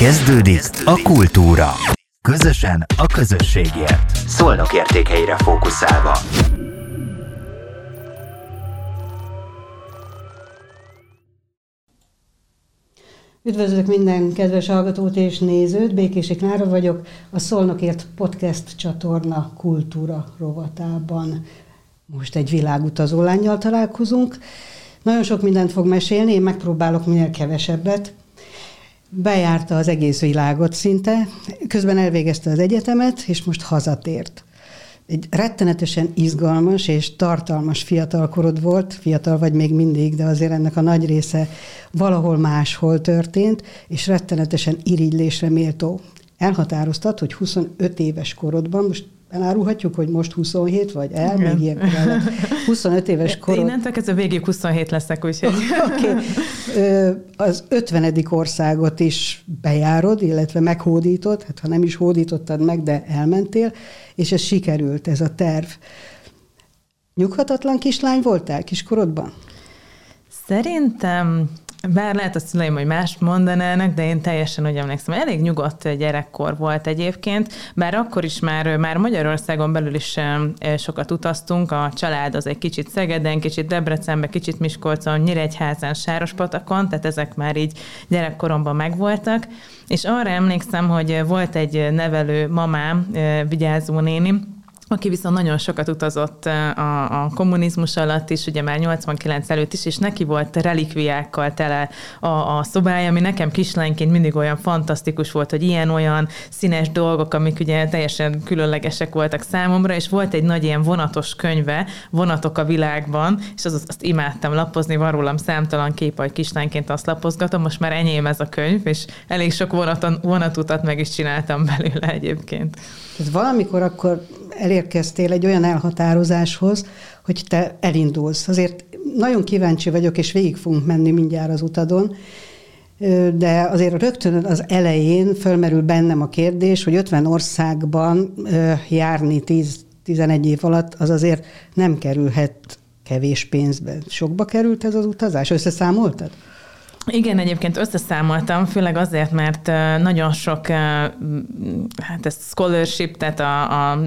Kezdődik a kultúra. Közösen a közösségért. Szolnok értékeire fókuszálva. Üdvözlök minden kedves hallgatót és nézőt, Békési Klára vagyok, a Szolnokért podcast csatorna kultúra rovatában. Most egy világutazó lányjal találkozunk. Nagyon sok mindent fog mesélni, én megpróbálok minél kevesebbet. Bejárta az egész világot szinte, közben elvégezte az egyetemet, és most hazatért. Egy rettenetesen izgalmas és tartalmas fiatalkorod volt, fiatal vagy még mindig, de azért ennek a nagy része valahol máshol történt, és rettenetesen irigylésre méltó. Elhatároztad, hogy 25 éves korodban, most elárulhatjuk, hogy most 27 vagy el, Igen. még ilyenkor 25 éves korod. Innentől kezdve végig 27 leszek, úgyhogy. okay. Az 50. országot is bejárod, illetve meghódítod, hát ha nem is hódítottad meg, de elmentél, és ez sikerült, ez a terv. Nyughatatlan kislány voltál kiskorodban? Szerintem bár lehet a szüleim, hogy más mondanának, de én teljesen úgy emlékszem, elég nyugodt gyerekkor volt egyébként, bár akkor is már, már Magyarországon belül is sokat utaztunk, a család az egy kicsit Szegeden, kicsit Debrecenben, kicsit Miskolcon, Nyíregyházán, Sárospatakon, tehát ezek már így gyerekkoromban megvoltak, és arra emlékszem, hogy volt egy nevelő mamám, vigyázó néni, aki viszont nagyon sokat utazott a, a kommunizmus alatt is, ugye már 89 előtt is, és neki volt relikviákkal tele a, a szobája, ami nekem kislányként mindig olyan fantasztikus volt, hogy ilyen-olyan színes dolgok, amik ugye teljesen különlegesek voltak számomra, és volt egy nagy ilyen vonatos könyve, Vonatok a világban, és az, azt imádtam lapozni, van rólam számtalan kép, hogy kislányként azt lapozgatom, most már enyém ez a könyv, és elég sok vonaton, vonatutat meg is csináltam belőle egyébként. Ez valamikor akkor elérkeztél egy olyan elhatározáshoz, hogy te elindulsz. Azért nagyon kíváncsi vagyok, és végig fogunk menni mindjárt az utadon, de azért rögtön az elején fölmerül bennem a kérdés, hogy 50 országban járni 10-11 év alatt, az azért nem kerülhet kevés pénzbe. Sokba került ez az utazás? Összeszámoltad? Igen, egyébként összeszámoltam, főleg azért, mert nagyon sok hát ez scholarship, tehát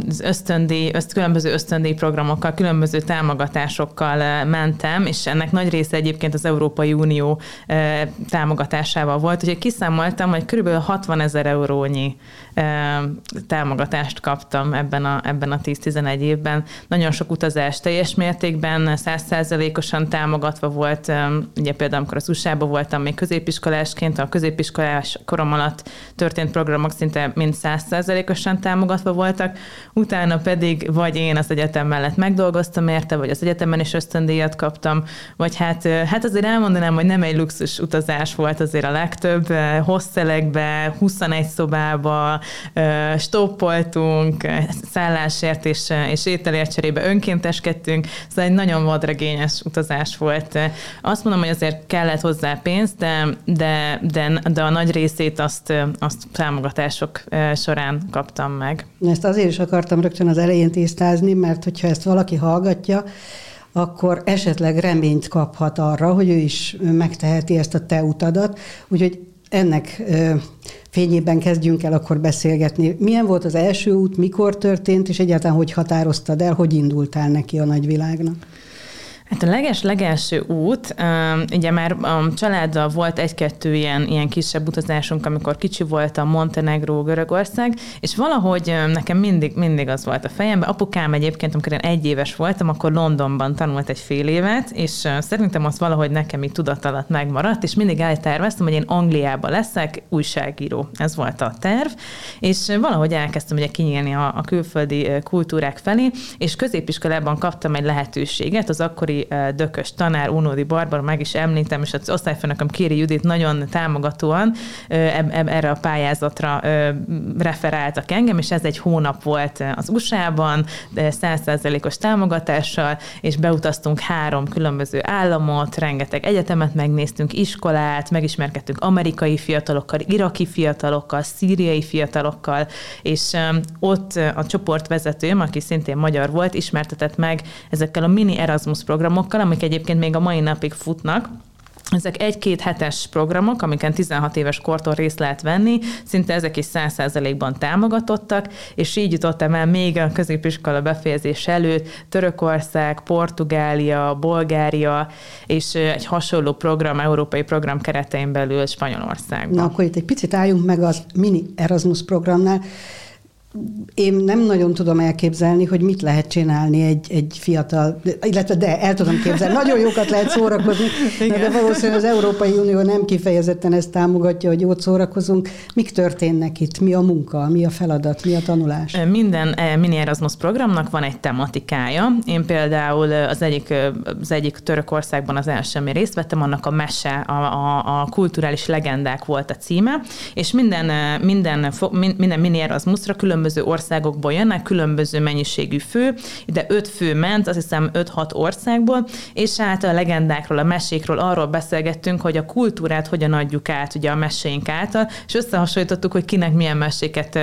az ösztöndíj, öszt, különböző ösztöndíj programokkal, különböző támogatásokkal mentem, és ennek nagy része egyébként az Európai Unió támogatásával volt. Úgyhogy kiszámoltam, hogy körülbelül 60 ezer eurónyi támogatást kaptam ebben a, ebben a 10-11 évben. Nagyon sok utazás teljes mértékben, 100%-osan támogatva volt, ugye például amikor az USA-ba voltam még középiskolásként, a középiskolás korom alatt történt programok szinte mind 100%-osan támogatva voltak, utána pedig vagy én az egyetem mellett megdolgoztam érte, vagy az egyetemen is ösztöndíjat kaptam, vagy hát, hát azért elmondanám, hogy nem egy luxus utazás volt azért a legtöbb, hosszelekbe, 21 szobába, stoppoltunk, szállásért és, és ételért cserébe önkénteskedtünk, szóval egy nagyon vadregényes utazás volt. Azt mondom, hogy azért kellett hozzá pénz, de, de, de, de a nagy részét azt, azt támogatások során kaptam meg. Ezt azért is akartam rögtön az elején tisztázni, mert hogyha ezt valaki hallgatja, akkor esetleg reményt kaphat arra, hogy ő is megteheti ezt a te utadat. Úgyhogy ennek fényében kezdjünk el akkor beszélgetni. Milyen volt az első út, mikor történt, és egyáltalán hogy határoztad el, hogy indultál neki a nagyvilágnak? Hát a leges-legelső út, ugye már a családdal volt egy-kettő ilyen, ilyen kisebb utazásunk, amikor kicsi volt a Montenegro, Görögország, és valahogy nekem mindig, mindig az volt a fejemben. Apukám egyébként, amikor én egy éves voltam, akkor Londonban tanult egy fél évet, és szerintem az valahogy nekem így tudat alatt megmaradt, és mindig elterveztem, hogy én Angliába leszek újságíró. Ez volt a terv, és valahogy elkezdtem ugye kinyílni a, a külföldi kultúrák felé, és középiskolában kaptam egy lehetőséget az akkori dökös tanár, Unódi Barbara, meg is említem, és az osztályfőnököm Kéri Judit nagyon támogatóan erre a pályázatra referáltak engem, és ez egy hónap volt az USA-ban, százszerzelékos támogatással, és beutaztunk három különböző államot, rengeteg egyetemet megnéztünk, iskolát, megismerkedtünk amerikai fiatalokkal, iraki fiatalokkal, szíriai fiatalokkal, és ott a csoportvezetőm, aki szintén magyar volt, ismertetett meg ezekkel a mini Erasmus programokkal, amik egyébként még a mai napig futnak, ezek egy-két hetes programok, amiken 16 éves kortól részt lehet venni, szinte ezek is 100%-ban támogatottak, és így jutottam el még a középiskola befejezés előtt Törökország, Portugália, Bulgária, és egy hasonló program, európai program keretein belül Spanyolországban. Na akkor itt egy picit álljunk meg az mini Erasmus programnál én nem nagyon tudom elképzelni, hogy mit lehet csinálni egy, egy fiatal, illetve de el tudom képzelni, nagyon jókat lehet szórakozni, de valószínűleg az Európai Unió nem kifejezetten ezt támogatja, hogy jót szórakozunk. Mik történnek itt? Mi a munka? Mi a feladat? Mi a tanulás? Minden mini Erasmus programnak van egy tematikája. Én például az egyik, az egyik Törökországban az első, ami részt vettem, annak a mese, a, a, a kulturális legendák volt a címe, és minden, minden, minden mini Erasmusra különböző különböző országokból jönnek, különböző mennyiségű fő, ide öt fő ment, azt hiszem 5-6 országból, és hát a legendákról, a mesékről arról beszélgettünk, hogy a kultúrát hogyan adjuk át ugye a meséink által, és összehasonlítottuk, hogy kinek milyen meséket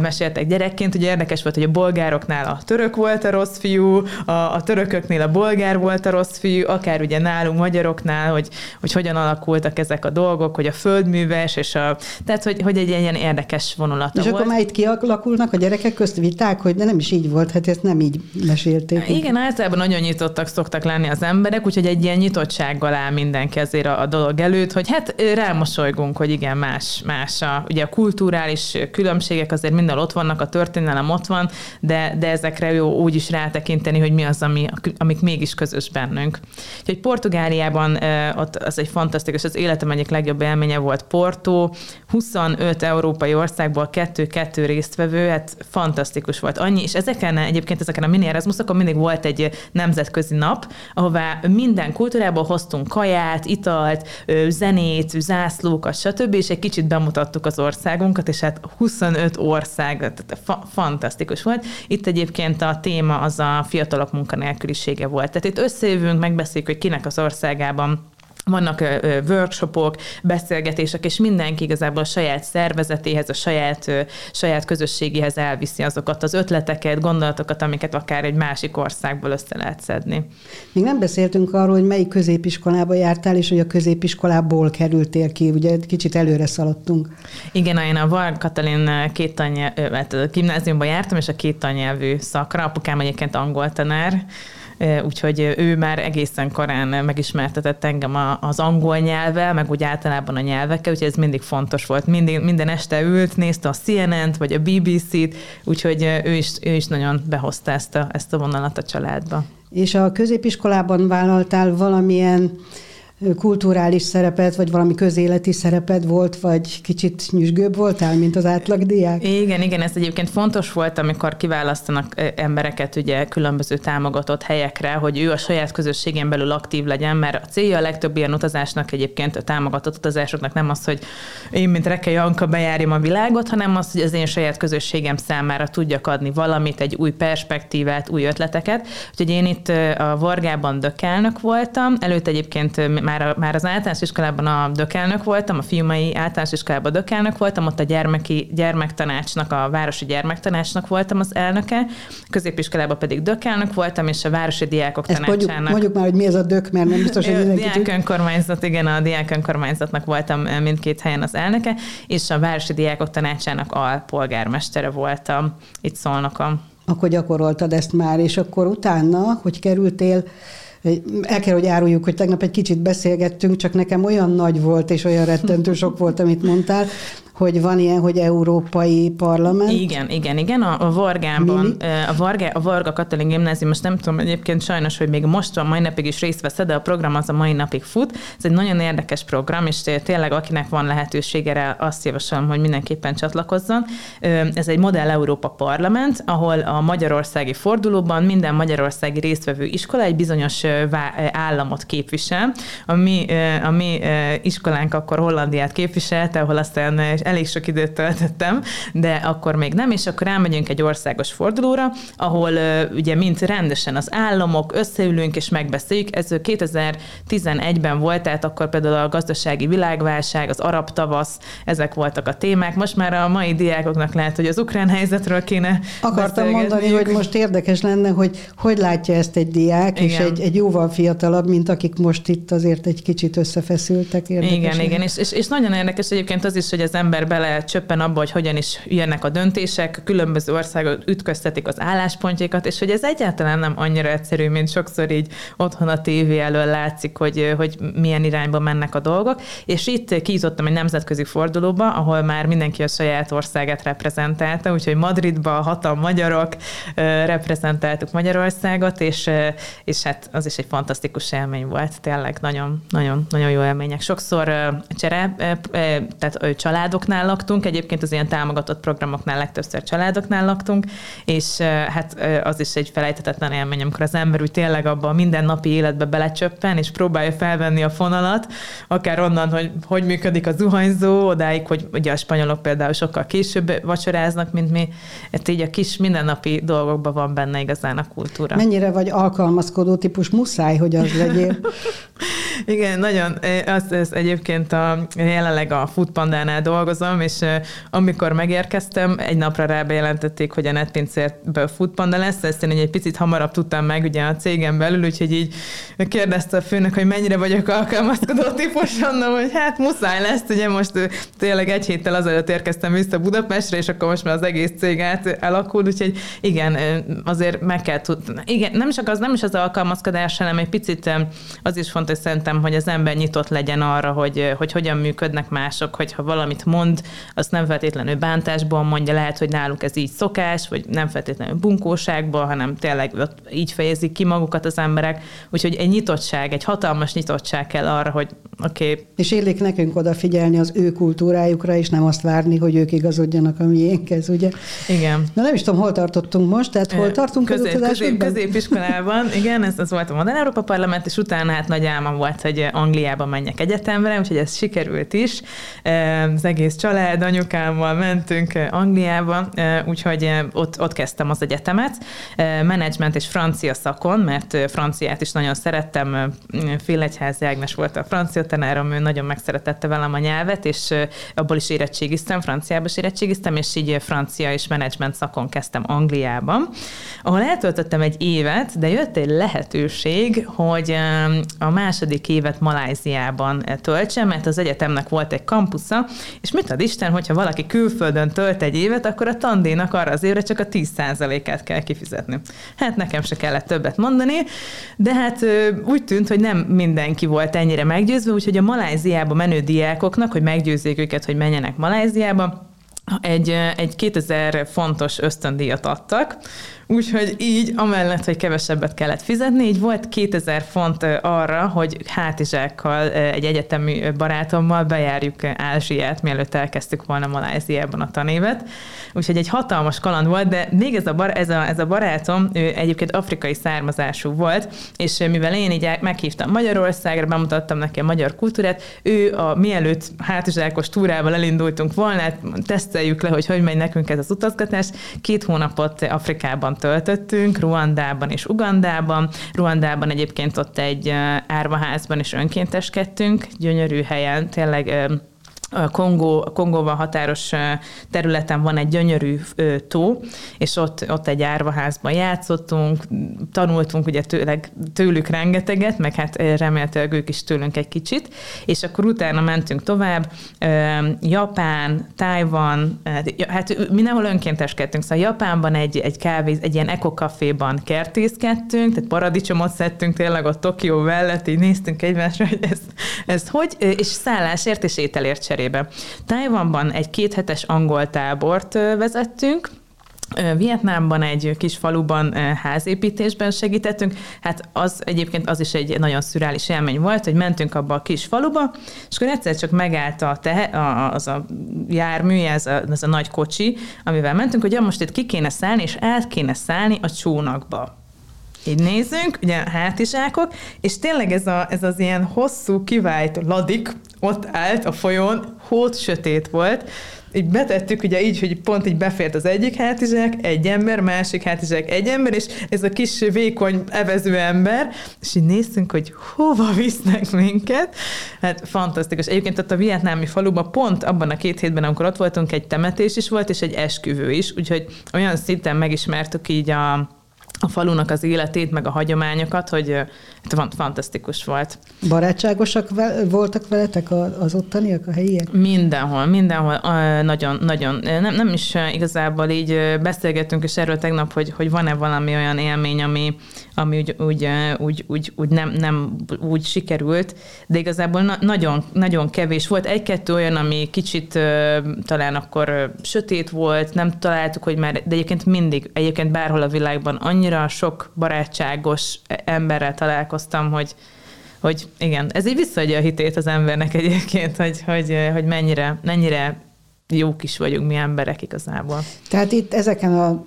meséltek gyerekként. Ugye érdekes volt, hogy a bolgároknál a török volt a rossz fiú, a, a törököknél a bolgár volt a rossz fiú, akár ugye nálunk magyaroknál, hogy, hogy hogyan alakultak ezek a dolgok, hogy a földműves, és a, tehát hogy, hogy egy ilyen érdekes vonulata és volt. És akkor már itt kialakult alakulnak a gyerekek közt viták, hogy nem is így volt, hát ezt nem így mesélték. Igen, általában nagyon nyitottak szoktak lenni az emberek, úgyhogy egy ilyen nyitottsággal áll mindenki azért a, a dolog előtt, hogy hát rámosolygunk, hogy igen, más, más a, ugye a kulturális különbségek azért minden ott vannak, a történelem ott van, de, de ezekre jó úgy is rátekinteni, hogy mi az, ami, amik mégis közös bennünk. Úgyhogy Portugáliában ott az egy fantasztikus, az életem egyik legjobb élménye volt Porto, 25 európai országból kettő-kettő résztvevő, hát fantasztikus volt annyi, és ezeken egyébként ezeken a mini Erasmusokon mindig volt egy nemzetközi nap, ahová minden kultúrából hoztunk kaját, italt, zenét, zászlókat, stb., és egy kicsit bemutattuk az országunkat, és hát 25 ország, tehát fa- fantasztikus volt. Itt egyébként a téma az a fiatalok munkanélkülisége volt. Tehát itt összejövünk, megbeszéljük, hogy kinek az országában vannak workshopok, beszélgetések, és mindenki igazából a saját szervezetéhez, a saját, saját közösségéhez elviszi azokat az ötleteket, gondolatokat, amiket akár egy másik országból össze lehet szedni. Még nem beszéltünk arról, hogy melyik középiskolába jártál, és hogy a középiskolából kerültél ki, ugye kicsit előre szaladtunk. Igen, én a Val Katalin két tannyelvű, hát gimnáziumban jártam, és a két tannyelvű szakra, apukám egyébként angol tanár, úgyhogy ő már egészen korán megismertetett engem az angol nyelvvel, meg úgy általában a nyelvekkel, úgyhogy ez mindig fontos volt. Mindig, minden este ült, nézte a CNN-t, vagy a BBC-t, úgyhogy ő is, ő is nagyon behozta ezt a, ezt a vonalat a családba. És a középiskolában vállaltál valamilyen kulturális szerepet, vagy valami közéleti szerepet volt, vagy kicsit nyüzsgőbb voltál, mint az átlagdiák? Igen, igen, ez egyébként fontos volt, amikor kiválasztanak embereket ugye különböző támogatott helyekre, hogy ő a saját közösségén belül aktív legyen, mert a célja a legtöbb ilyen utazásnak egyébként a támogatott utazásoknak nem az, hogy én, mint Reke Janka bejárjam a világot, hanem az, hogy az én saját közösségem számára tudjak adni valamit, egy új perspektívát, új ötleteket. Úgyhogy én itt a Vargában dökelnök voltam, előtt egyébként már, a, már az általános iskolában a dökelnök voltam, a fiumai általános iskolában dökelnök voltam, ott a gyermeki, gyermektanácsnak, a városi gyermektanácsnak voltam az elnöke, középiskolában pedig dökelnök voltam, és a városi diákok Ezt tanácsának. Mondjuk, mondjuk már, hogy mi ez a dök, mert nem biztos, hogy mindenki Diák önkormányzat, igen, a diák önkormányzatnak voltam mindkét helyen az elnöke, és a városi diákok tanácsának alpolgármestere voltam itt Szolnokon. Akkor gyakoroltad ezt már, és akkor utána, hogy kerültél el kell, hogy áruljuk, hogy tegnap egy kicsit beszélgettünk, csak nekem olyan nagy volt, és olyan rettentő sok volt, amit mondtál, hogy van ilyen, hogy európai parlament. Igen, igen, igen. A, a Vargában, a Varga, a Varga Katalin Gimnázium, most nem tudom egyébként sajnos, hogy még most van, mai napig is részt vesz, de a program az a mai napig fut. Ez egy nagyon érdekes program, és tényleg akinek van lehetősége azt javaslom, hogy mindenképpen csatlakozzon. Ez egy Modell Európa Parlament, ahol a magyarországi fordulóban minden magyarországi résztvevő iskola egy bizonyos államot képvisel. A mi, a mi iskolánk akkor Hollandiát képviselte, ahol aztán elég sok időt töltöttem, de akkor még nem, és akkor elmegyünk egy országos fordulóra, ahol ugye mint rendesen az államok összeülünk és megbeszéljük. Ez 2011-ben volt, tehát akkor például a gazdasági világválság, az arab tavasz, ezek voltak a témák. Most már a mai diákoknak lehet, hogy az ukrán helyzetről kéne Akartam mondani, hogy most érdekes lenne, hogy hogy látja ezt egy diák, igen. és egy, egy jóval fiatalabb, mint akik most itt azért egy kicsit összefeszültek. Érdekes igen, igen, és, és, és nagyon érdekes egyébként az is, hogy az ember bele csöppen abba, hogy hogyan is jönnek a döntések, különböző országok ütköztetik az álláspontjaikat, és hogy ez egyáltalán nem annyira egyszerű, mint sokszor így otthon a tévé elől látszik, hogy, hogy milyen irányba mennek a dolgok. És itt kijutottam egy nemzetközi fordulóba, ahol már mindenki a saját országát reprezentálta, úgyhogy Madridba hatan magyarok reprezentáltuk Magyarországot, és, és hát az is egy fantasztikus élmény volt, tényleg nagyon, nagyon, nagyon jó élmények. Sokszor csere, tehát családoknál laktunk, egyébként az ilyen támogatott programoknál legtöbbször családoknál laktunk, és hát az is egy felejthetetlen élmény, amikor az ember úgy tényleg abban a mindennapi életbe belecsöppen, és próbálja felvenni a fonalat, akár onnan, hogy hogy működik a zuhanyzó, odáig, hogy ugye a spanyolok például sokkal később vacsoráznak, mint mi. Hát így a kis mindennapi dolgokban van benne igazán a kultúra. Mennyire vagy alkalmazkodó típus, muszáj, hogy az legyél? Igen, nagyon. Az, ez egyébként a, jelenleg a Foodpandánál dolgozom, és amikor megérkeztem, egy napra rá bejelentették, hogy a netpincérből Foodpanda lesz, ezt én egy picit hamarabb tudtam meg ugye a cégem belül, úgyhogy így kérdezte a főnök, hogy mennyire vagyok alkalmazkodó típus, mondom, hogy hát muszáj lesz, ugye most tényleg egy héttel azelőtt érkeztem vissza Budapestre, és akkor most már az egész cég át alakul, úgyhogy igen, azért meg kell tudni. Igen, nem csak az, nem is az alkalmazkodás, hanem egy picit az is fontos szerintem, hogy az ember nyitott legyen arra, hogy, hogy hogyan működnek mások, hogyha valamit mond, azt nem feltétlenül bántásból mondja, lehet, hogy náluk ez így szokás, vagy nem feltétlenül bunkóságból, hanem tényleg így fejezik ki magukat az emberek. Úgyhogy egy nyitottság, egy hatalmas nyitottság kell arra, hogy oké. Okay. És illik nekünk odafigyelni az ő kultúrájukra, és nem azt várni, hogy ők igazodjanak a miénkhez, ugye? Igen. Na nem is tudom, hol tartottunk most, tehát hol tartunk közép, közép, középiskolában, igen, ez, ez volt a Modern Európa Parlament, és utána hát nagy álmom volt, hogy Angliába menjek egyetemre, úgyhogy ez sikerült is. Az egész család, anyukámmal mentünk Angliába, úgyhogy ott, ott kezdtem az egyetemet, menedzsment és francia szakon, mert franciát is nagyon szerettem, Félegyházi Ágnes volt a francia tanárom, ő nagyon megszeretette velem a nyelvet, és abból is érettségiztem, franciába is érettségiztem, és így francia és menedzsment szakon kezdtem Angliában, ahol eltöltöttem egy évet, de jött egy lehetőség, hogy a második évet Maláziában töltsem, mert az egyetemnek volt egy kampusza, és mit ad Isten, hogyha valaki külföldön tölt egy évet, akkor a tandénak arra az évre csak a 10%-át kell kifizetni. Hát nekem se kellett többet mondani, de hát úgy tűnt, hogy nem mindenki volt ennyire meggyőzve, úgyhogy a Maláziába menő diákoknak, hogy meggyőzzék őket, hogy menjenek Maláziába, egy, egy 2000 fontos ösztöndíjat adtak, Úgyhogy így, amellett, hogy kevesebbet kellett fizetni, így volt 2000 font arra, hogy hátizsákkal egy egyetemi barátommal bejárjuk Ázsiát, mielőtt elkezdtük volna Maláziában a tanévet. Úgyhogy egy hatalmas kaland volt, de még ez a, bar, ez a, ez a barátom, ő egyébként afrikai származású volt, és mivel én így meghívtam Magyarországra, bemutattam neki a magyar kultúrát, ő a mielőtt hátizsákos túrával elindultunk volna, hát teszteljük le, hogy hogy megy nekünk ez az utazgatás, két hónapot Afrikában töltöttünk, Ruandában és Ugandában. Ruandában egyébként ott egy árvaházban is önkénteskedtünk, gyönyörű helyen, tényleg Kongó, Kongóval határos területen van egy gyönyörű tó, és ott, ott egy árvaházban játszottunk, tanultunk ugye tőleg, tőlük rengeteget, meg hát remélhetőleg ők is tőlünk egy kicsit, és akkor utána mentünk tovább, Japán, Tájvan, hát mindenhol önkénteskedtünk, szóval Japánban egy, egy kávé, egy ilyen ekokaféban kertészkedtünk, tehát paradicsomot szedtünk tényleg a Tokió mellett, így néztünk egymásra, hogy ez, ez hogy, és szállásért és ételért cserél cserébe. Tájvanban egy kéthetes angol tábort vezettünk, Vietnámban egy kis faluban házépítésben segítettünk, hát az egyébként az is egy nagyon szürális élmény volt, hogy mentünk abba a kis faluba, és akkor egyszer csak megállt a tehe, az a jármű, ez a, ez a nagy kocsi, amivel mentünk, hogy ja, most itt ki kéne szállni, és át kéne szállni a csónakba. Így nézünk, ugye hátizsákok, és tényleg ez, a, ez az ilyen hosszú, kivált ladik ott állt a folyón, hót sötét volt, így betettük, ugye így, hogy pont így befért az egyik hátizsák, egy ember, másik hátizsák, egy ember, és ez a kis vékony evező ember, és így néztünk, hogy hova visznek minket. Hát fantasztikus. Egyébként ott a vietnámi faluban pont abban a két hétben, amikor ott voltunk, egy temetés is volt, és egy esküvő is, úgyhogy olyan szinten megismertük így a, a falunak az életét, meg a hagyományokat, hogy hát fantasztikus volt. Barátságosak voltak veletek az ottaniak, a helyiek? Mindenhol, mindenhol nagyon, nagyon. Nem, nem is igazából így beszélgettünk is erről tegnap, hogy, hogy van-e valami olyan élmény, ami, ami úgy, úgy, úgy, úgy, úgy nem, nem úgy sikerült, de igazából na, nagyon, nagyon kevés volt. Egy-kettő olyan, ami kicsit talán akkor sötét volt, nem találtuk, hogy már, de egyébként mindig, egyébként bárhol a világban annyira sok barátságos emberrel találkoztam, hogy, hogy igen, ez így visszaadja a hitét az embernek egyébként, hogy, hogy, hogy mennyire, mennyire jók is vagyunk mi emberek igazából. Tehát itt ezeken a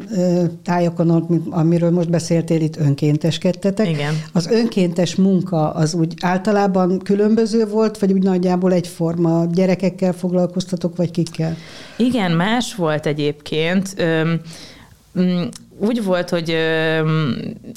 tájokon, amiről most beszéltél, itt önkénteskedtetek. Igen. Az önkéntes munka az úgy általában különböző volt, vagy úgy nagyjából egyforma? Gyerekekkel foglalkoztatok, vagy kikkel? Igen, más volt egyébként úgy volt, hogy ö,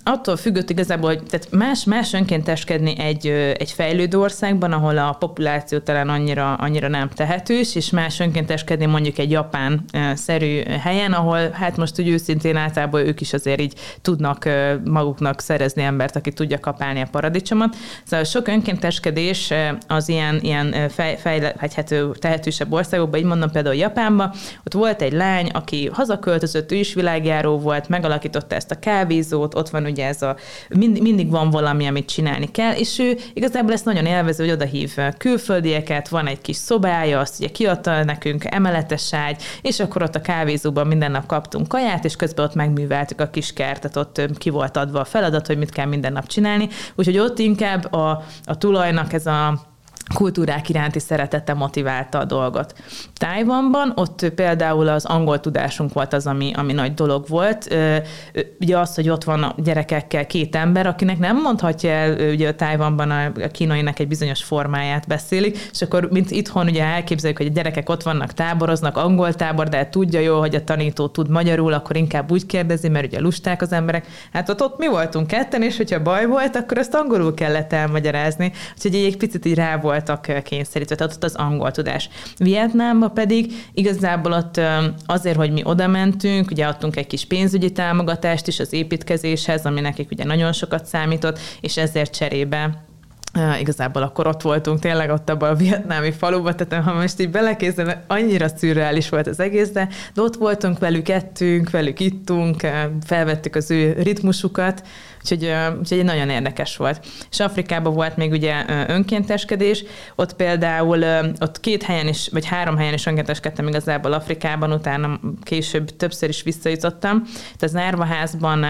attól függött igazából, hogy tehát más, más önkénteskedni egy, ö, egy fejlődő országban, ahol a populáció talán annyira, annyira nem tehetős, és más önkénteskedni mondjuk egy japán-szerű helyen, ahol hát most úgy őszintén általában ők is azért így tudnak ö, maguknak szerezni embert, aki tudja kapálni a paradicsomot. Szóval sok önkénteskedés az ilyen, ilyen fej, fejle, hát tehetősebb országokban, így mondom például Japánban, ott volt egy lány, aki hazaköltözött, ő is világjáró volt, megalakította ezt a kávézót, ott van ugye ez a, mind, mindig van valami, amit csinálni kell, és ő igazából ezt nagyon élvező, hogy odahív külföldieket, van egy kis szobája, azt ugye kiadta nekünk emeletes ágy, és akkor ott a kávézóban minden nap kaptunk kaját, és közben ott megműveltük a kis kertet, ott ki volt adva a feladat, hogy mit kell minden nap csinálni, úgyhogy ott inkább a, a tulajnak ez a kultúrák iránti szeretete motiválta a dolgot. Tájvanban ott például az angol tudásunk volt az, ami, ami nagy dolog volt. Ugye az, hogy ott van a gyerekekkel két ember, akinek nem mondhatja el, ugye a Tájvanban a kínainak egy bizonyos formáját beszélik, és akkor mint itthon ugye elképzeljük, hogy a gyerekek ott vannak, táboroznak, angol tábor, de tudja jól, hogy a tanító tud magyarul, akkor inkább úgy kérdezi, mert ugye lusták az emberek. Hát ott, ott mi voltunk ketten, és hogyha baj volt, akkor azt angolul kellett elmagyarázni. Úgyhogy egy picit így rá volt voltak kényszerítve, tehát ott az angol tudás. Vietnámban pedig igazából ott azért, hogy mi oda mentünk, ugye adtunk egy kis pénzügyi támogatást is az építkezéshez, ami nekik ugye nagyon sokat számított, és ezért cserébe igazából akkor ott voltunk tényleg ott abban a vietnámi faluban, tehát ha most így belekézem, annyira szürreális volt az egész, de, de ott voltunk velük, ettünk, velük ittunk, felvettük az ő ritmusukat, Úgyhogy, úgyhogy nagyon érdekes volt. És Afrikában volt még ugye önkénteskedés, ott például ott két helyen is, vagy három helyen is önkénteskedtem igazából Afrikában, utána később többször is visszajutottam. Tehát az Árvaházban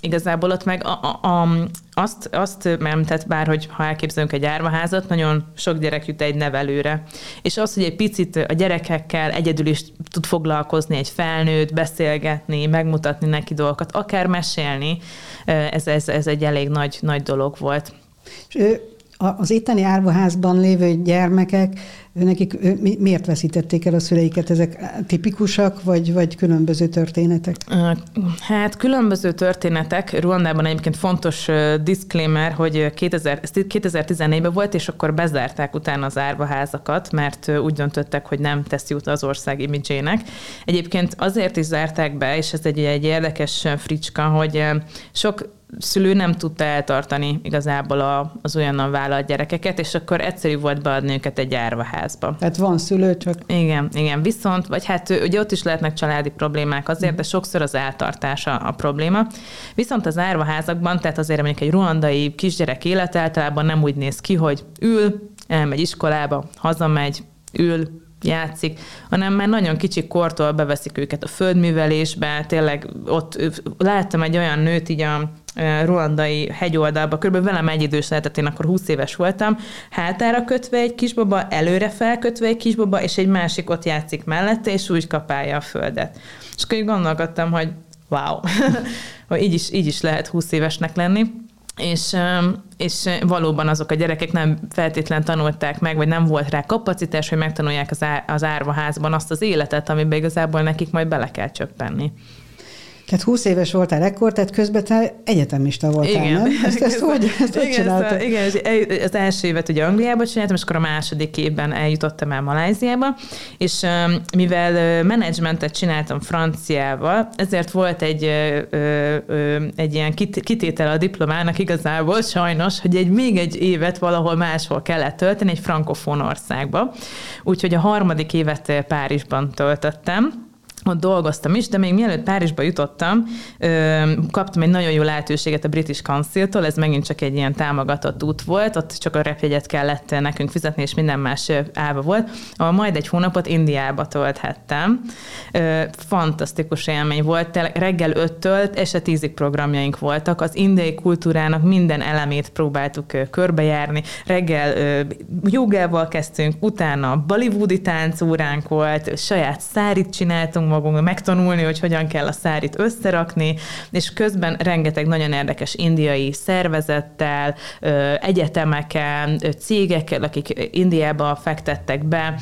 igazából ott meg a, a, a, azt, azt nem, tehát bárhogy ha elképzelünk egy árvaházat, nagyon sok gyerek jut egy nevelőre. És az, hogy egy picit a gyerekekkel egyedül is tud foglalkozni egy felnőtt, beszélgetni, megmutatni neki dolgokat, akár mesélni, ez, ez, ez egy elég nagy, nagy dolog volt. És az itteni árvaházban lévő gyermekek, nekik miért veszítették el a szüleiket? Ezek tipikusak, vagy, vagy különböző történetek? Hát különböző történetek. Ruandában egyébként fontos disclaimer, hogy 2000, 2014-ben volt, és akkor bezárták utána az árvaházakat, mert úgy döntöttek, hogy nem teszi út az ország imidzsének. Egyébként azért is zárták be, és ez egy, egy érdekes fricska, hogy sok szülő nem tudta eltartani igazából a, az olyannan vállalt gyerekeket, és akkor egyszerű volt beadni őket egy árvaházba. Tehát van szülő, csak... Igen, igen, viszont, vagy hát ugye ott is lehetnek családi problémák azért, de sokszor az eltartása a probléma. Viszont az árvaházakban, tehát azért mondjuk egy ruandai kisgyerek élete általában nem úgy néz ki, hogy ül, elmegy iskolába, hazamegy, ül, játszik, hanem már nagyon kicsi kortól beveszik őket a földművelésbe, tényleg ott láttam egy olyan nőt így a ruandai hegyoldalba, körülbelül velem egy idős lehetett, én akkor 20 éves voltam, hátára kötve egy kisbaba, előre felkötve egy kisbaba, és egy másik ott játszik mellette, és úgy kapálja a földet. És akkor így gondolkodtam, hogy wow, hogy így is, így is lehet 20 évesnek lenni. És, és valóban azok a gyerekek nem feltétlen tanulták meg, vagy nem volt rá kapacitás, hogy megtanulják az, á, az árvaházban azt az életet, amiben igazából nekik majd bele kell csöppenni. Tehát 20 éves voltál ekkor, tehát közben te egyetemista voltál, igen. nem? Ezt, ezt hogy, ezt hogy igen, ezt a, igen, az első évet ugye Angliában csináltam, és akkor a második évben eljutottam el Maláziába, és mivel menedzsmentet csináltam franciával, ezért volt egy, egy ilyen kitétel a diplomának igazából sajnos, hogy egy még egy évet valahol máshol kellett tölteni, egy frankofón országba. Úgyhogy a harmadik évet Párizsban töltöttem, ott dolgoztam is, de még mielőtt Párizsba jutottam, kaptam egy nagyon jó lehetőséget a British Council-tól, ez megint csak egy ilyen támogatott út volt, ott csak a repjegyet kellett nekünk fizetni, és minden más állva volt, ahol majd egy hónapot Indiába tölthettem. Fantasztikus élmény volt, reggel 5-től este 10 programjaink voltak, az indiai kultúrának minden elemét próbáltuk körbejárni, reggel jogával kezdtünk, utána bollywoodi táncóránk volt, saját szárit csináltunk magunknak megtanulni, hogy hogyan kell a szárit összerakni, és közben rengeteg nagyon érdekes indiai szervezettel, egyetemeken, cégekkel, akik Indiába fektettek be,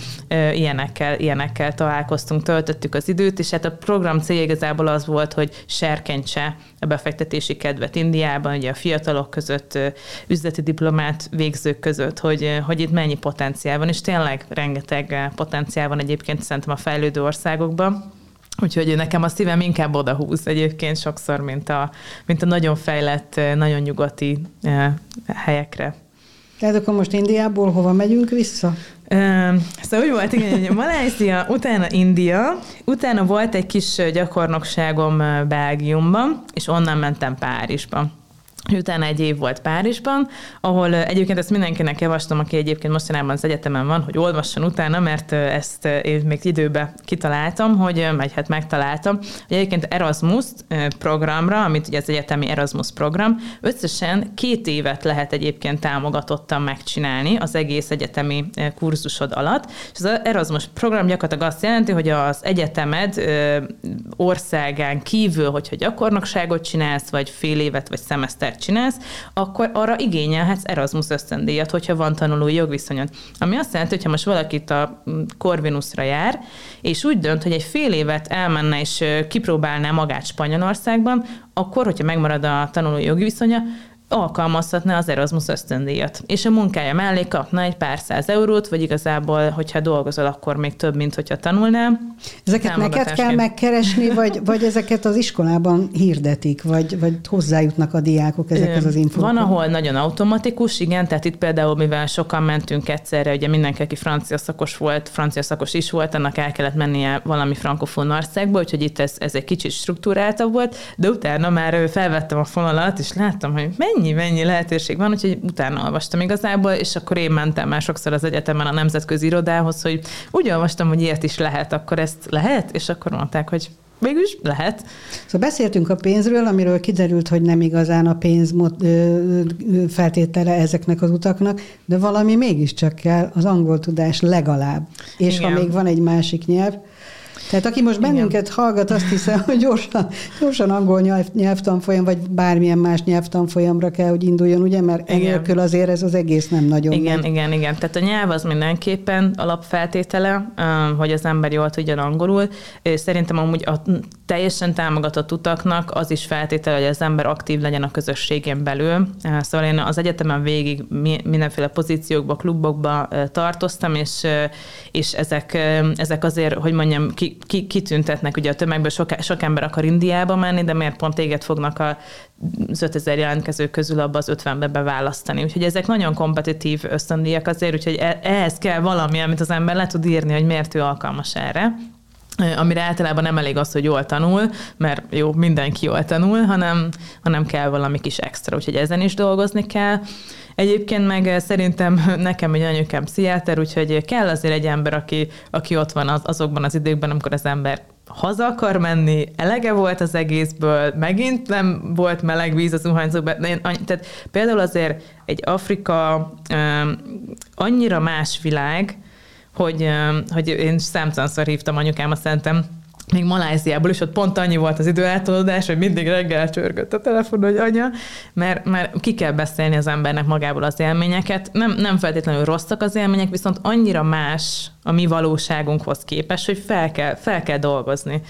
ilyenekkel, ilyenekkel találkoztunk, töltöttük az időt, és hát a program célja igazából az volt, hogy serkentse a befektetési kedvet Indiában, ugye a fiatalok között, üzleti diplomát végzők között, hogy, hogy itt mennyi potenciál van, és tényleg rengeteg potenciál van egyébként szerintem a fejlődő országokban. Úgyhogy nekem a szívem inkább odahúz egyébként sokszor, mint a, mint a nagyon fejlett, nagyon nyugati eh, helyekre. Tehát akkor most Indiából hova megyünk vissza? Szóval úgy volt, igen, hogy Malajzia, utána India, utána volt egy kis gyakornokságom Belgiumban, és onnan mentem Párizsba. Utána egy év volt Párizsban, ahol egyébként ezt mindenkinek javaslom, aki egyébként mostanában az egyetemen van, hogy olvasson utána, mert ezt én még időbe kitaláltam, hogy, vagy hát megtaláltam, egyébként Erasmus programra, amit ugye az egyetemi Erasmus program, összesen két évet lehet egyébként támogatottan megcsinálni az egész egyetemi kurzusod alatt, és az Erasmus program gyakorlatilag azt jelenti, hogy az egyetemed országán kívül, hogyha gyakornokságot csinálsz, vagy fél évet, vagy szemeszter karriert csinálsz, akkor arra igényelhetsz Erasmus ösztöndíjat, hogyha van tanulói jogviszonyod. Ami azt jelenti, hogyha most valakit a Corvinusra jár, és úgy dönt, hogy egy fél évet elmenne és kipróbálná magát Spanyolországban, akkor, hogyha megmarad a tanulói jogi viszonya, alkalmazhatná az Erasmus ösztöndíjat, és a munkája mellé kapna egy pár száz eurót, vagy igazából, hogyha dolgozol, akkor még több, mint hogyha tanulnál. Ezeket neked kell megkeresni, vagy, vagy ezeket az iskolában hirdetik, vagy, vagy hozzájutnak a diákok ezekhez az infókhoz? Van, ahol nagyon automatikus, igen, tehát itt például, mivel sokan mentünk egyszerre, ugye mindenki, aki francia szakos volt, francia szakos is volt, annak el kellett mennie valami frankofón országba, úgyhogy itt ez, ez egy kicsit struktúráltabb volt, de utána már felvettem a fonalat, és láttam, hogy mennyi mennyi, mennyi lehetőség van, úgyhogy utána olvastam igazából, és akkor én mentem már sokszor az egyetemen a nemzetközi irodához, hogy úgy olvastam, hogy ilyet is lehet, akkor ezt lehet, és akkor mondták, hogy Végülis lehet. Szóval beszéltünk a pénzről, amiről kiderült, hogy nem igazán a pénz feltétele ezeknek az utaknak, de valami mégiscsak kell, az angol tudás legalább. És Igen. ha még van egy másik nyelv, tehát aki most bennünket Igen. hallgat, azt hiszem, hogy gyorsan, gyorsan angol nyelv, nyelvtanfolyam, vagy bármilyen más nyelvtanfolyamra kell, hogy induljon, ugye, mert igen. enélkül azért ez az egész nem nagyon Igen, megy. igen, igen. Tehát a nyelv az mindenképpen alapfeltétele, hogy az ember jól tudjon angolul. Szerintem amúgy a teljesen támogatott utaknak az is feltétele, hogy az ember aktív legyen a közösségén belül. Szóval én az egyetemen végig mindenféle pozíciókba, klubokba tartoztam, és, és ezek, ezek azért, hogy mondjam, ki, ki, kitüntetnek, ugye a tömegből sok, sok ember akar Indiába menni, de miért pont téged fognak a az 5000 jelentkező közül abba az 50-be beválasztani. Úgyhogy ezek nagyon kompetitív ösztöndíjak azért, úgyhogy e, ehhez kell valami, amit az ember le tud írni, hogy miért ő alkalmas erre amire általában nem elég az, hogy jól tanul, mert jó, mindenki jól tanul, hanem, hanem kell valami kis extra, úgyhogy ezen is dolgozni kell. Egyébként meg szerintem nekem egy anyukám pszichiáter, úgyhogy kell azért egy ember, aki, aki ott van az, azokban az időkben, amikor az ember haza akar menni, elege volt az egészből, megint nem volt meleg víz az zuhanyzóban. Tehát például azért egy Afrika um, annyira más világ, hogy, hogy én számtalanszor hívtam anyukámat, szerintem még Maláziából is, ott pont annyi volt az időeltolódás, hogy mindig reggel csörgött a telefon, hogy anya, mert, mert ki kell beszélni az embernek magából az élményeket. Nem, nem feltétlenül rosszak az élmények, viszont annyira más a mi valóságunkhoz képest, hogy fel kell, fel kell dolgozni.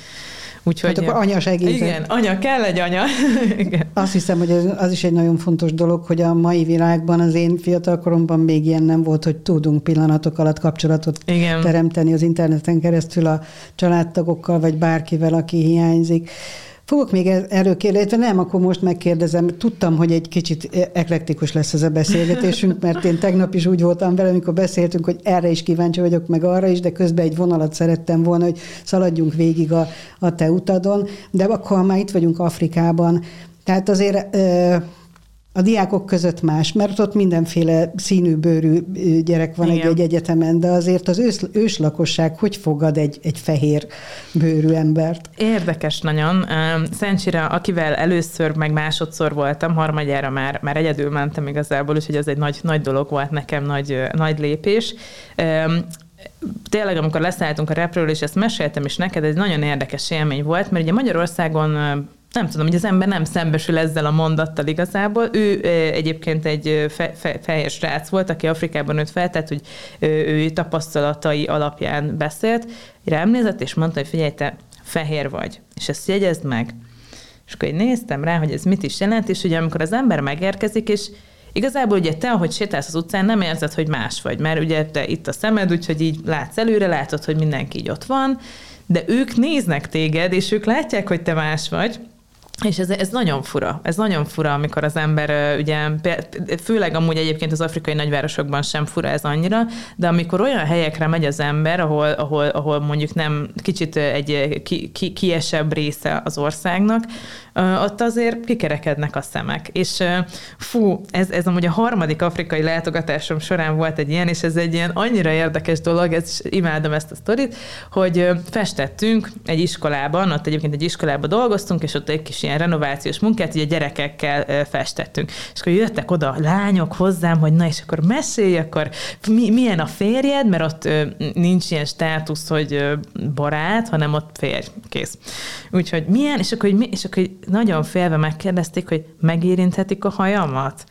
Úgyhogy, hát akkor anya segít. Igen, anya, kell egy anya. igen. Azt hiszem, hogy ez, az is egy nagyon fontos dolog, hogy a mai világban az én fiatalkoromban még ilyen nem volt, hogy tudunk pillanatok alatt kapcsolatot igen. teremteni az interneten keresztül a családtagokkal, vagy bárkivel, aki hiányzik. Fogok még er-, erről kérdezni, nem, akkor most megkérdezem. Tudtam, hogy egy kicsit eklektikus lesz ez a beszélgetésünk, mert én tegnap is úgy voltam vele, amikor beszéltünk, hogy erre is kíváncsi vagyok, meg arra is, de közben egy vonalat szerettem volna, hogy szaladjunk végig a, a te utadon. De akkor, ha már itt vagyunk Afrikában, tehát azért a diákok között más, mert ott mindenféle színű bőrű gyerek van egy, egy egyetemen, de azért az ős, őslakosság hogy fogad egy, egy fehér bőrű embert? Érdekes nagyon. Szentsire, akivel először, meg másodszor voltam, harmadjára már, már egyedül mentem igazából, úgyhogy ez egy nagy, nagy dolog volt nekem, nagy, nagy lépés tényleg, amikor leszálltunk a repről, és ezt meséltem is neked, ez nagyon érdekes élmény volt, mert ugye Magyarországon nem tudom, hogy az ember nem szembesül ezzel a mondattal igazából. Ő egyébként egy fe, fe, fehér srác volt, aki Afrikában nőtt fel, tehát hogy ő tapasztalatai alapján beszélt. Rám nézett, és mondta, hogy figyelj, te fehér vagy, és ezt jegyezd meg. És akkor én néztem rá, hogy ez mit is jelent, és ugye amikor az ember megérkezik, és Igazából ugye te, ahogy sétálsz az utcán, nem érzed, hogy más vagy, mert ugye te itt a szemed, úgyhogy így látsz előre, látod, hogy mindenki így ott van, de ők néznek téged, és ők látják, hogy te más vagy, és ez, ez nagyon fura. Ez nagyon fura, amikor az ember, ugye, főleg amúgy egyébként az afrikai nagyvárosokban sem fura ez annyira, de amikor olyan helyekre megy az ember, ahol, ahol, ahol mondjuk nem kicsit egy ki, ki, kiesebb része az országnak, ott azért kikerekednek a szemek. És fú, ez, ez amúgy a harmadik afrikai látogatásom során volt egy ilyen, és ez egy ilyen annyira érdekes dolog, ez, imádom ezt a sztorit, hogy festettünk egy iskolában, ott egyébként egy iskolában dolgoztunk, és ott egy kis ilyen renovációs munkát, ugye gyerekekkel festettünk. És akkor jöttek oda lányok hozzám, hogy na és akkor mesélj, akkor mi, milyen a férjed, mert ott nincs ilyen státusz, hogy barát, hanem ott férj, kész. Úgyhogy milyen, és akkor, hogy, és akkor nagyon félve megkérdezték, hogy megérinthetik a hajamat.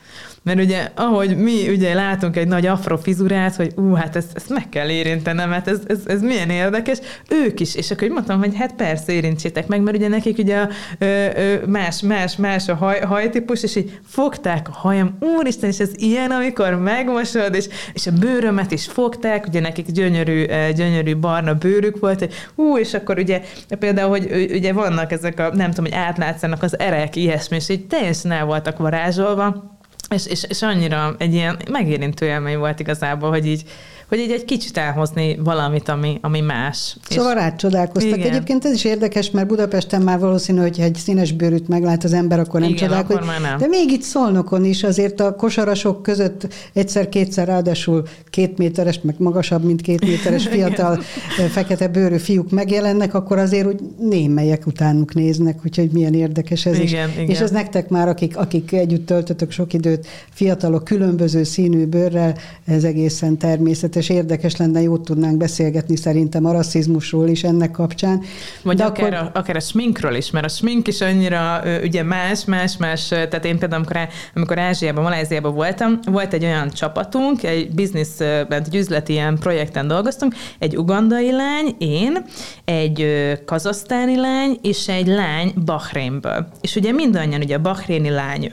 Mert ugye, ahogy mi ugye látunk egy nagy afrofizurát, hogy ú, hát ezt, ezt meg kell érintenem, hát ez, ez, ez milyen érdekes, ők is, és akkor mondtam, hogy hát persze érintsétek meg, mert ugye nekik ugye a, ö, ö, más, más, más a haj, hajtípus, és így fogták a hajam, úristen, és ez ilyen, amikor megmosod, és, és a bőrömet is fogták, ugye nekik gyönyörű, gyönyörű barna bőrük volt, hogy ú, és akkor ugye például, hogy ugye vannak ezek a, nem tudom, hogy átlátszanak az erek, ilyesmi, és így teljesen el voltak varázsolva, és, és, és annyira egy ilyen megérintő élmény volt igazából, hogy így hogy így egy kicsit elhozni valamit, ami, ami más. Szóval rád csodálkoztak. Igen. Egyébként ez is érdekes, mert Budapesten már valószínű, hogy egy színes bőrűt meglát az ember, akkor nem Igen, csodálkozik. Akkor nem. De még itt Szolnokon is azért a kosarasok között egyszer-kétszer ráadásul két méteres, meg magasabb, mint két méteres fiatal fekete bőrű fiúk megjelennek, akkor azért úgy némelyek utánuk néznek, úgyhogy milyen érdekes ez igen, is. Igen. És ez nektek már, akik, akik együtt töltötök sok időt, fiatalok különböző színű bőrrel, ez egészen természetes és érdekes lenne, jót tudnánk beszélgetni szerintem a rasszizmusról is ennek kapcsán. Vagy De akár, akkor... a, akár a sminkről is, mert a smink is annyira ugye más, más, más, tehát én például amikor, amikor Ázsiában, Maláziában voltam, volt egy olyan csapatunk, egy business, egy üzleti ilyen projekten dolgoztunk, egy ugandai lány, én, egy kazasztáni lány, és egy lány Bahreinből. És ugye mindannyian, ugye a bahréni lány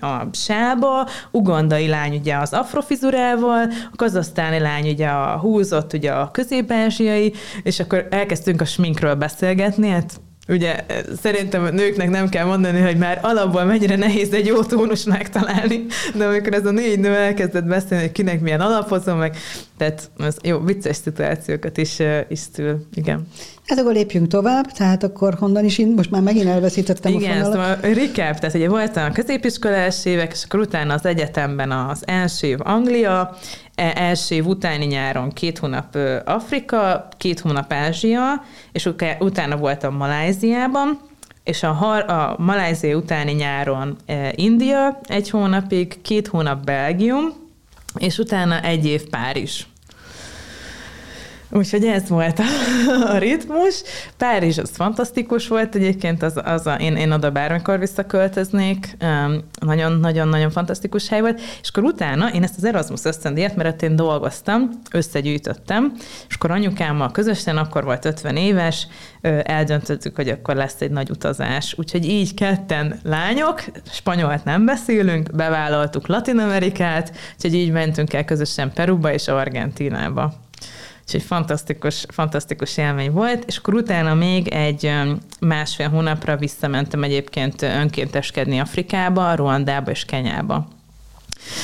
a sába, ugandai lány ugye az afrofizurával, a kazasztáni lány ugye a húzott, ugye a közép és akkor elkezdtünk a sminkről beszélgetni, hát Ugye szerintem a nőknek nem kell mondani, hogy már alapból mennyire nehéz egy jó tónus megtalálni, de amikor ez a négy nő elkezdett beszélni, hogy kinek milyen alapozó, meg tehát az jó, vicces szituációkat is, is szül, igen. Hát akkor lépjünk tovább, tehát akkor honnan is, most már megint elveszítettem Igen, a fonalat. szóval recap, tehát ugye voltam a középiskolás évek, és akkor utána az egyetemben az első év Anglia, első év utáni nyáron két hónap Afrika, két hónap Ázsia, és utána voltam Maláziában, és a, har- a Malázia utáni nyáron India egy hónapig, két hónap Belgium, és utána egy év Párizs. Úgyhogy ez volt a, ritmus. Párizs az fantasztikus volt egyébként, az, az a, én, én oda bármikor visszaköltöznék, nagyon-nagyon-nagyon fantasztikus hely volt, és akkor utána én ezt az Erasmus ösztöndíjat, mert én dolgoztam, összegyűjtöttem, és akkor anyukámmal közösen, akkor volt 50 éves, eldöntöttük, hogy akkor lesz egy nagy utazás. Úgyhogy így ketten lányok, spanyolt nem beszélünk, bevállaltuk Latin Amerikát, úgyhogy így mentünk el közösen Peruba és Argentinába. Úgyhogy fantasztikus, fantasztikus élmény volt, és akkor utána még egy másfél hónapra visszamentem egyébként önkénteskedni Afrikába, Ruandába és Kenyába.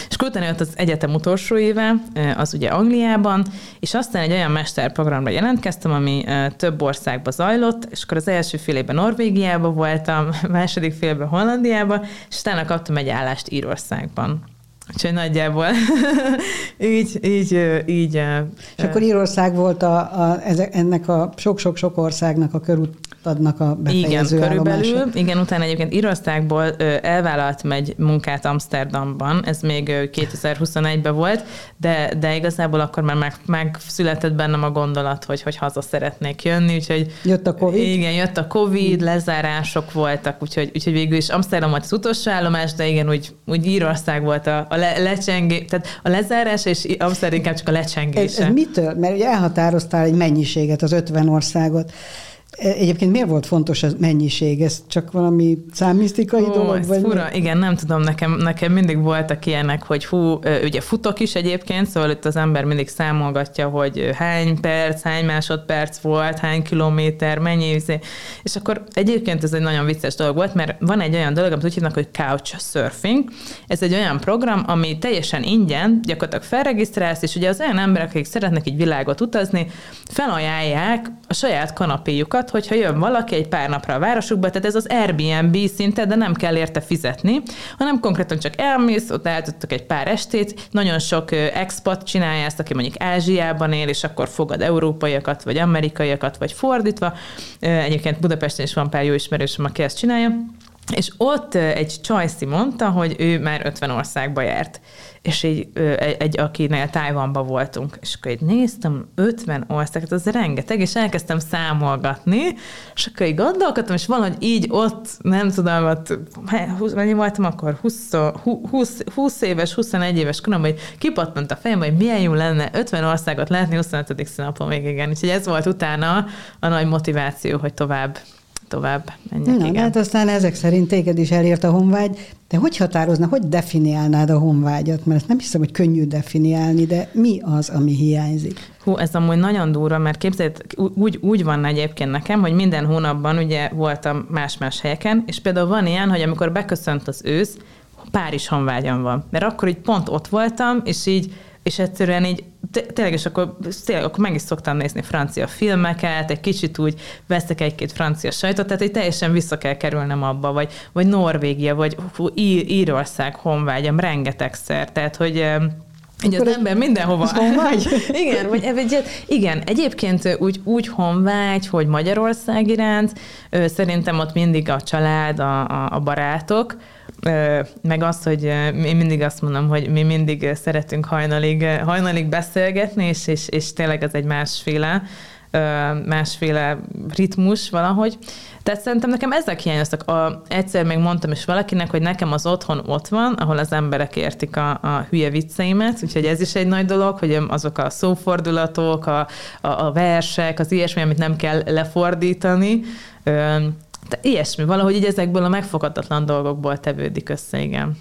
És akkor utána jött az egyetem utolsó éve, az ugye Angliában, és aztán egy olyan mesterprogramra jelentkeztem, ami több országba zajlott, és akkor az első fél évben Norvégiában voltam, második fél Hollandiában, és utána kaptam egy állást Írországban. Úgyhogy nagyjából így, így, így. És akkor Írország volt a, a, ennek a sok-sok-sok országnak a körút adnak a befejező Igen, körülbelül. Igen, utána egyébként Írországból elvállalt megy munkát Amsterdamban, ez még 2021-ben volt, de, de igazából akkor már meg, megszületett bennem a gondolat, hogy, hogy haza szeretnék jönni, úgyhogy... Jött a Covid? Igen, jött a Covid, lezárások voltak, úgyhogy, úgyhogy végül is Amsterdam volt az utolsó állomás, de igen, úgy, úgy Írország volt a, a le, lecsengés, tehát a lezárás és Amsterdam inkább csak a lecsengése. Ez, ez mitől? Mert ugye elhatároztál egy mennyiséget, az 50 országot. Egyébként miért volt fontos a mennyiség? Ez csak valami számisztikai Ó, dolog? vagy fura. Mi? Igen, nem tudom, nekem, nekem mindig voltak ilyenek, hogy hú, ugye futok is egyébként, szóval itt az ember mindig számolgatja, hogy hány perc, hány másodperc volt, hány kilométer, mennyi, izé. és akkor egyébként ez egy nagyon vicces dolog volt, mert van egy olyan dolog, amit úgy hívnak, hogy couch surfing. Ez egy olyan program, ami teljesen ingyen, gyakorlatilag felregisztrálsz, és ugye az olyan emberek, akik szeretnek egy világot utazni, felajánlják a saját kanapéjukat, díjakat, hogyha jön valaki egy pár napra a városukba, tehát ez az Airbnb szinte, de nem kell érte fizetni, hanem konkrétan csak elmész, ott eltudtok egy pár estét, nagyon sok expat csinálja ezt, aki mondjuk Ázsiában él, és akkor fogad európaiakat, vagy amerikaiakat, vagy fordítva. Egyébként Budapesten is van pár jó ismerősöm, aki ezt csinálja. És ott egy Csajci mondta, hogy ő már 50 országba járt és így egy, egy akinél Tájvanba voltunk, és akkor így néztem, 50 országot, az rengeteg, és elkezdtem számolgatni, és akkor így gondolkodtam, és valahogy így ott, nem tudom, ott, mennyi voltam akkor, 20, 20, 20 éves, 21 éves koromban, hogy kipattant a fejem, hogy milyen jó lenne 50 országot látni 25. színapon még igen. Úgyhogy ez volt utána a nagy motiváció, hogy tovább tovább menjek. Na, igen. hát aztán ezek szerint téged is elért a honvágy, de hogy határozna, hogy definiálnád a honvágyat? Mert ezt nem hiszem, hogy könnyű definiálni, de mi az, ami hiányzik? Hú, ez amúgy nagyon durva, mert képzeld, úgy, úgy van egyébként nekem, hogy minden hónapban ugye voltam más-más helyeken, és például van ilyen, hogy amikor beköszönt az ősz, Párizs honvágyam van. Mert akkor így pont ott voltam, és így és egyszerűen így tényleg, és akkor, tényleg, akkor meg is szoktam nézni francia filmeket, egy kicsit úgy veszek egy-két francia sajtot, tehát egy teljesen vissza kell kerülnem abba, vagy, vagy Norvégia, vagy hú, Ír, Írország honvágyam rengetegszer, tehát hogy így az ember mindenhova. Honvágy? igen, vagy, vagy, igen, egyébként úgy, úgy honvágy, hogy Magyarország iránt, szerintem ott mindig a család, a, a, a barátok, meg az, hogy én mindig azt mondom, hogy mi mindig szeretünk hajnalig, hajnalig beszélgetni, és, és, és tényleg ez egy másféle, másféle ritmus valahogy. Tehát szerintem nekem ezek hiányoztak. A, egyszer még mondtam is valakinek, hogy nekem az otthon ott van, ahol az emberek értik a, a hülye vicceimet, úgyhogy ez is egy nagy dolog, hogy azok a szófordulatok, a, a, a versek, az ilyesmi, amit nem kell lefordítani, de ilyesmi, valahogy így ezekből a megfoghatatlan dolgokból tevődik össze, igen.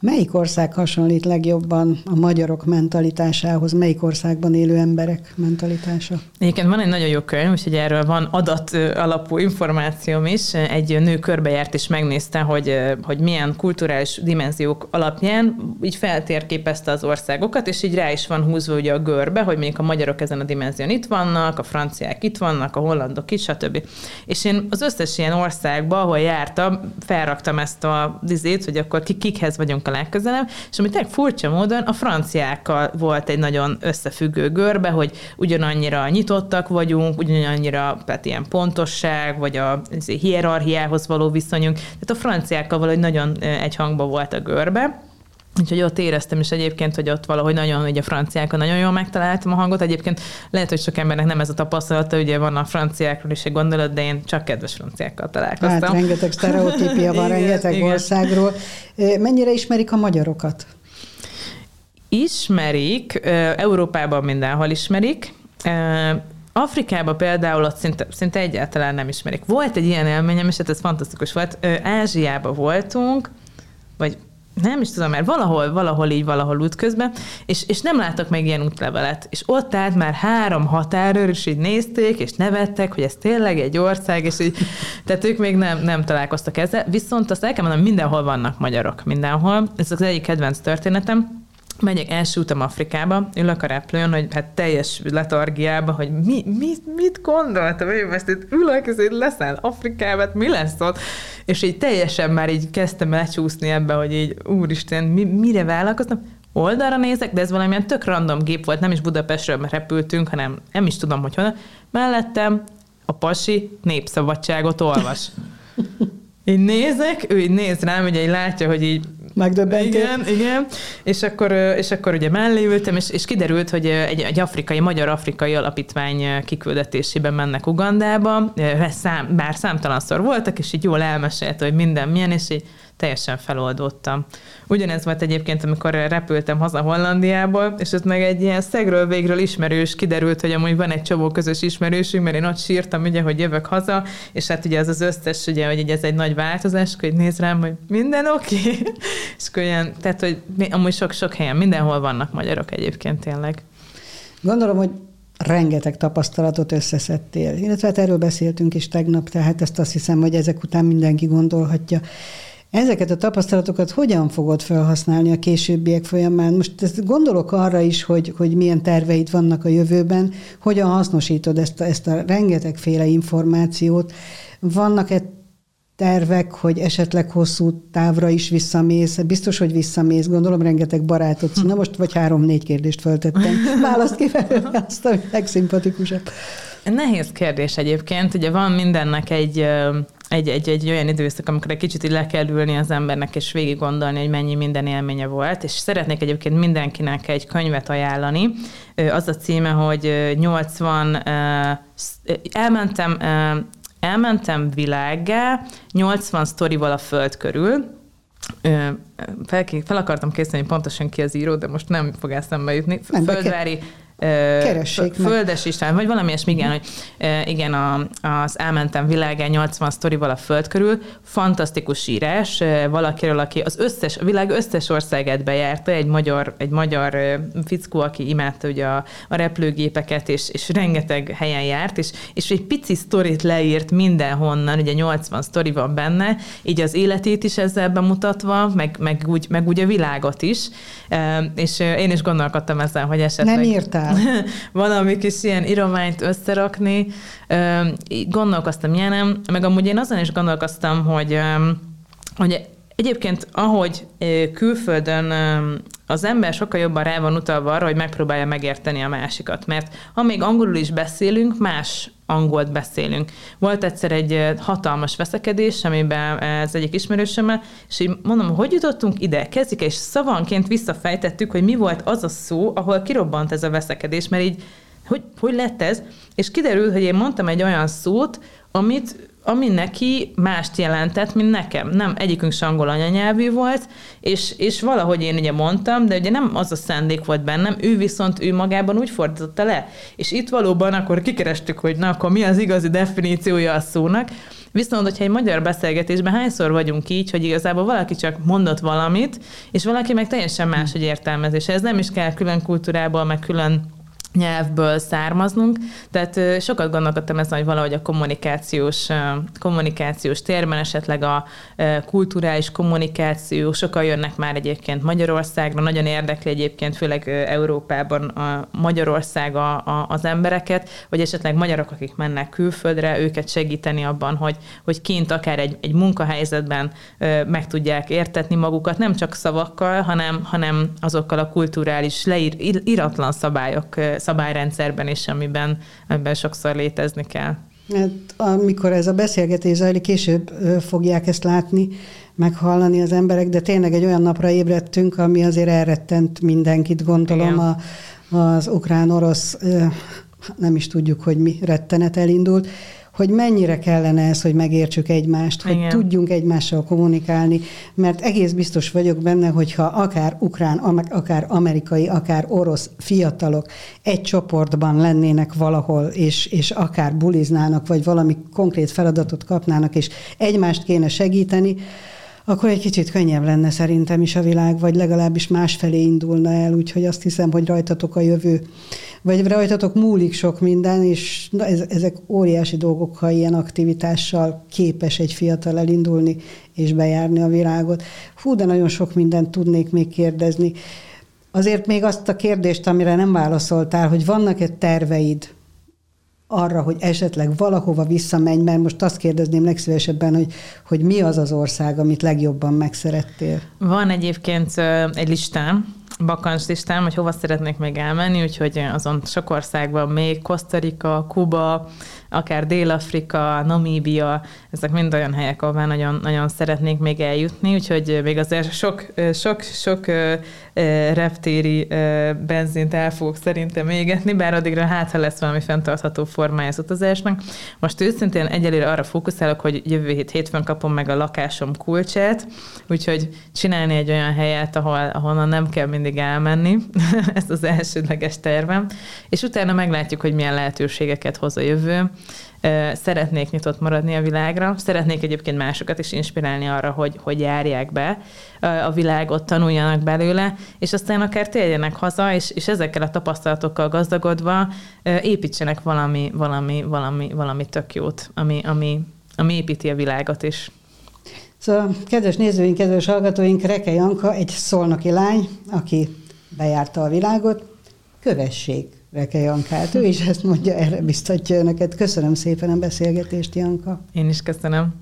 Melyik ország hasonlít legjobban a magyarok mentalitásához? Melyik országban élő emberek mentalitása? Egyébként van egy nagyon jó könyv, úgyhogy erről van adat alapú információm is. Egy nő körbejárt és megnézte, hogy, hogy milyen kulturális dimenziók alapján így feltérképezte az országokat, és így rá is van húzva ugye a görbe, hogy mondjuk a magyarok ezen a dimenzión itt vannak, a franciák itt vannak, a hollandok itt, stb. És én az összes ilyen országba, ahol jártam, felraktam ezt a dizét, hogy akkor kikhez vagyunk a legközelebb, és ami tényleg furcsa módon a franciákkal volt egy nagyon összefüggő görbe, hogy ugyanannyira nyitottak vagyunk, ugyanannyira tehát ilyen pontosság, vagy a hierarchiához való viszonyunk, tehát a franciákkal valahogy nagyon egy hangba volt a görbe, Úgyhogy ott éreztem is egyébként, hogy ott valahogy nagyon, ugye a franciákon nagyon jól megtaláltam a hangot. Egyébként lehet, hogy sok embernek nem ez a tapasztalata, ugye van a franciákról is egy gondolat, de én csak kedves franciákkal találkoztam. Hát rengeteg sztereotípia van, igen, rengeteg igen. országról. Mennyire ismerik a magyarokat? Ismerik, Európában mindenhol ismerik. Afrikában például ott szinte, szinte egyáltalán nem ismerik. Volt egy ilyen élményem, és hát ez fantasztikus volt. Ázsiában voltunk, vagy nem is tudom, mert valahol, valahol így, valahol útközben, és, és nem láttak meg ilyen útlevelet. És ott állt már három határőr, és így nézték, és nevettek, hogy ez tényleg egy ország, és így, tehát ők még nem, nem találkoztak ezzel. Viszont azt el kell mondanom, mindenhol vannak magyarok, mindenhol. Ez az egyik kedvenc történetem megyek első utam Afrikába, ülök a repülőn, hogy hát teljes letargiába, hogy mi, mi, mit gondoltam, hogy most itt ülök, és itt leszel Afrikába, hát mi lesz ott? És így teljesen már így kezdtem lecsúszni ebbe, hogy így úristen, mi, mire vállalkoztam? Oldalra nézek, de ez valamilyen tök random gép volt, nem is Budapestről repültünk, hanem nem is tudom, hogy honnan. Mellettem a pasi népszabadságot olvas. Így nézek, ő így néz rám, ugye így látja, hogy így megdöbbentő. Igen, igen. És akkor, és akkor ugye mellé ültem, és, és kiderült, hogy egy, egy afrikai, magyar-afrikai alapítvány kiküldetésében mennek Ugandába, szám, bár számtalanszor voltak, és így jól elmesélte, hogy minden milyen, és így teljesen feloldottam. Ugyanez volt egyébként, amikor repültem haza Hollandiából, és ott meg egy ilyen szegről végről ismerős kiderült, hogy amúgy van egy csomó közös ismerősünk, mert én ott sírtam, ugye, hogy jövök haza, és hát ugye az az összes, ugye, hogy ez egy nagy változás, hogy néz rám, hogy minden oké. Okay. és akkor ilyen, tehát, hogy amúgy sok-sok helyen, mindenhol vannak magyarok egyébként tényleg. Gondolom, hogy rengeteg tapasztalatot összeszedtél, illetve hát erről beszéltünk is tegnap, tehát ezt azt hiszem, hogy ezek után mindenki gondolhatja. Ezeket a tapasztalatokat hogyan fogod felhasználni a későbbiek folyamán? Most ezt gondolok arra is, hogy, hogy milyen terveid vannak a jövőben, hogyan hasznosítod ezt a, ezt a rengetegféle információt. Vannak-e tervek, hogy esetleg hosszú távra is visszamész? Biztos, hogy visszamész. Gondolom, rengeteg barátot. Na most vagy három-négy kérdést föltettem. Választ ki azt, ami legszimpatikusabb. Nehéz kérdés egyébként. Ugye van mindennek egy egy, egy, egy olyan időszak, amikor egy kicsit így le kell ülni az embernek, és végig gondolni, hogy mennyi minden élménye volt, és szeretnék egyébként mindenkinek egy könyvet ajánlani. Az a címe, hogy 80, elmentem, elmentem világgá, 80 sztorival a föld körül, fel, fel akartam készíteni pontosan ki az író, de most nem fog eszembe jutni. Földvári Keressék Földes István, vagy valami ilyesmi, igen, hogy igen, a, az Elmentem világán 80 sztorival a föld körül, fantasztikus írás, valakiről, aki az összes, a világ összes országát bejárta, egy magyar, egy magyar fickó, aki imádta ugye a, a repülőgépeket, és, és rengeteg helyen járt, és, és egy pici sztorit leírt mindenhonnan, ugye 80 sztori van benne, így az életét is ezzel bemutatva, meg, meg, úgy, meg úgy a világot is, és én is gondolkodtam ezzel, hogy esetleg... Nem írtál. Valami kis ilyen irományt összerakni. Gondolkoztam ilyenem, meg amúgy én azon is gondolkoztam, hogy, hogy Egyébként, ahogy külföldön az ember sokkal jobban rá van utalva arra, hogy megpróbálja megérteni a másikat, mert ha még angolul is beszélünk, más angolt beszélünk. Volt egyszer egy hatalmas veszekedés, amiben ez egyik ismerősömmel, és így mondom, hogy jutottunk ide, kezdjük, és szavanként visszafejtettük, hogy mi volt az a szó, ahol kirobbant ez a veszekedés, mert így, hogy, hogy lett ez? És kiderült, hogy én mondtam egy olyan szót, amit ami neki mást jelentett, mint nekem. Nem, egyikünk se angol anyanyelvű volt, és, és valahogy én ugye mondtam, de ugye nem az a szándék volt bennem, ő viszont ő magában úgy fordította le. És itt valóban akkor kikerestük, hogy na, akkor mi az igazi definíciója a szónak, Viszont, hogyha egy magyar beszélgetésben hányszor vagyunk így, hogy igazából valaki csak mondott valamit, és valaki meg teljesen más, hogy értelmezés. Ez nem is kell külön kultúrából, meg külön nyelvből származnunk, tehát sokat gondolkodtam ezen, hogy valahogy a kommunikációs, kommunikációs térben, esetleg a kulturális kommunikáció, sokan jönnek már egyébként Magyarországra, nagyon érdekli egyébként, főleg Európában a Magyarország a, a, az embereket, vagy esetleg magyarok, akik mennek külföldre, őket segíteni abban, hogy, hogy kint akár egy, egy munkahelyzetben meg tudják értetni magukat, nem csak szavakkal, hanem, hanem azokkal a kulturális leíratlan szabályok szabályrendszerben is, amiben, amiben sokszor létezni kell. Hát, amikor ez a beszélgetés zajlik, később fogják ezt látni, meghallani az emberek, de tényleg egy olyan napra ébredtünk, ami azért elrettent mindenkit, gondolom, a, az ukrán-orosz, nem is tudjuk, hogy mi rettenet elindult, hogy mennyire kellene ez, hogy megértsük egymást, hogy Igen. tudjunk egymással kommunikálni, mert egész biztos vagyok benne, hogyha akár ukrán, akár amerikai, akár orosz fiatalok egy csoportban lennének valahol, és, és akár buliznának, vagy valami konkrét feladatot kapnának, és egymást kéne segíteni, akkor egy kicsit könnyebb lenne szerintem is a világ, vagy legalábbis másfelé indulna el, úgyhogy azt hiszem, hogy rajtatok a jövő, vagy rajtatok múlik sok minden, és na, ez, ezek óriási dolgok, ha ilyen aktivitással képes egy fiatal elindulni és bejárni a világot. Hú, de nagyon sok mindent tudnék még kérdezni. Azért még azt a kérdést, amire nem válaszoltál, hogy vannak-e terveid arra, hogy esetleg valahova visszamenj, mert most azt kérdezném legszívesebben, hogy, hogy mi az az ország, amit legjobban megszerettél? Van egyébként egy listám, bakancs listám, hogy hova szeretnék még elmenni, úgyhogy azon sok országban még Costa Rica, Kuba, akár Dél-Afrika, Namíbia, ezek mind olyan helyek, ahová nagyon, nagyon szeretnék még eljutni, úgyhogy még azért sok, sok, sok reptéri benzint el fogok szerintem égetni, bár addigra hát, ha lesz valami fenntartható formája az utazásnak. Most őszintén egyelőre arra fókuszálok, hogy jövő hét hétfőn kapom meg a lakásom kulcsát, úgyhogy csinálni egy olyan helyet, ahol, ahonnan nem kell mindig elmenni, ez az elsődleges tervem, és utána meglátjuk, hogy milyen lehetőségeket hoz a jövő. Szeretnék nyitott maradni a világra, szeretnék egyébként másokat is inspirálni arra, hogy, hogy járják be a világot, tanuljanak belőle, és aztán akár térjenek haza, és, és ezekkel a tapasztalatokkal gazdagodva építsenek valami, valami, valami, valami tök jót, ami, ami, ami építi a világot is. Szóval, kedves nézőink, kedves hallgatóink, Reke Janka egy szolnoki lány, aki bejárta a világot, kövessék Reke Jankát. Ő is ezt mondja, erre biztatja önöket. Köszönöm szépen a beszélgetést, Janka. Én is köszönöm.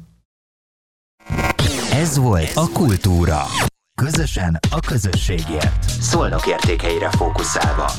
Ez volt a Kultúra. Közösen a közösségért. Szolnok értékeire fókuszálva.